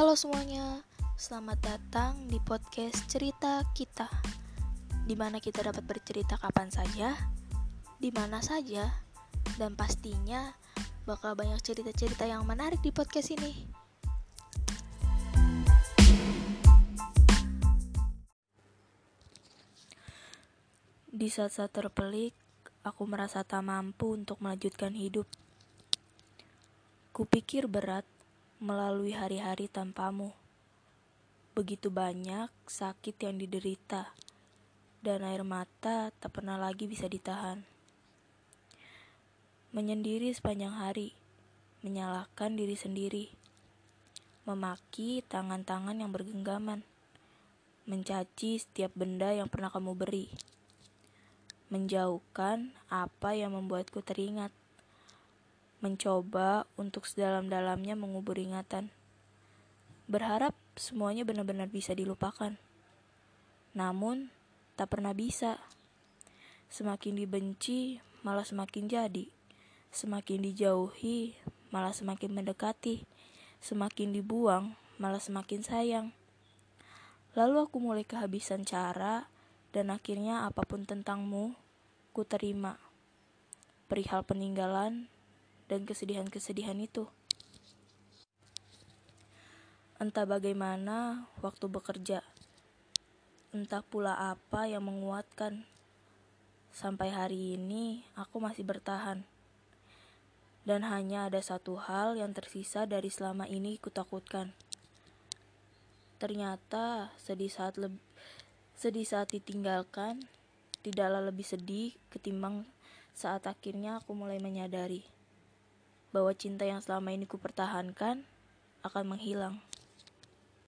Halo semuanya, selamat datang di podcast Cerita Kita di mana kita dapat bercerita kapan saja, di mana saja, dan pastinya bakal banyak cerita-cerita yang menarik di podcast ini. Di saat-saat terpelik, aku merasa tak mampu untuk melanjutkan hidup. Kupikir berat melalui hari-hari tanpamu. Begitu banyak sakit yang diderita, dan air mata tak pernah lagi bisa ditahan. Menyendiri sepanjang hari, menyalahkan diri sendiri, memaki tangan-tangan yang bergenggaman, mencaci setiap benda yang pernah kamu beri, menjauhkan apa yang membuatku teringat mencoba untuk sedalam-dalamnya mengubur ingatan. Berharap semuanya benar-benar bisa dilupakan. Namun, tak pernah bisa. Semakin dibenci, malah semakin jadi. Semakin dijauhi, malah semakin mendekati. Semakin dibuang, malah semakin sayang. Lalu aku mulai kehabisan cara, dan akhirnya apa pun tentangmu, ku terima. Perihal peninggalan, dan kesedihan-kesedihan itu. Entah bagaimana waktu bekerja, entah pula apa yang menguatkan. Sampai hari ini aku masih bertahan. Dan hanya ada satu hal yang tersisa dari selama ini kutakutkan. Ternyata sedih saat lebih sedih saat ditinggalkan tidaklah lebih sedih ketimbang saat akhirnya aku mulai menyadari bahwa cinta yang selama ini kupertahankan akan menghilang.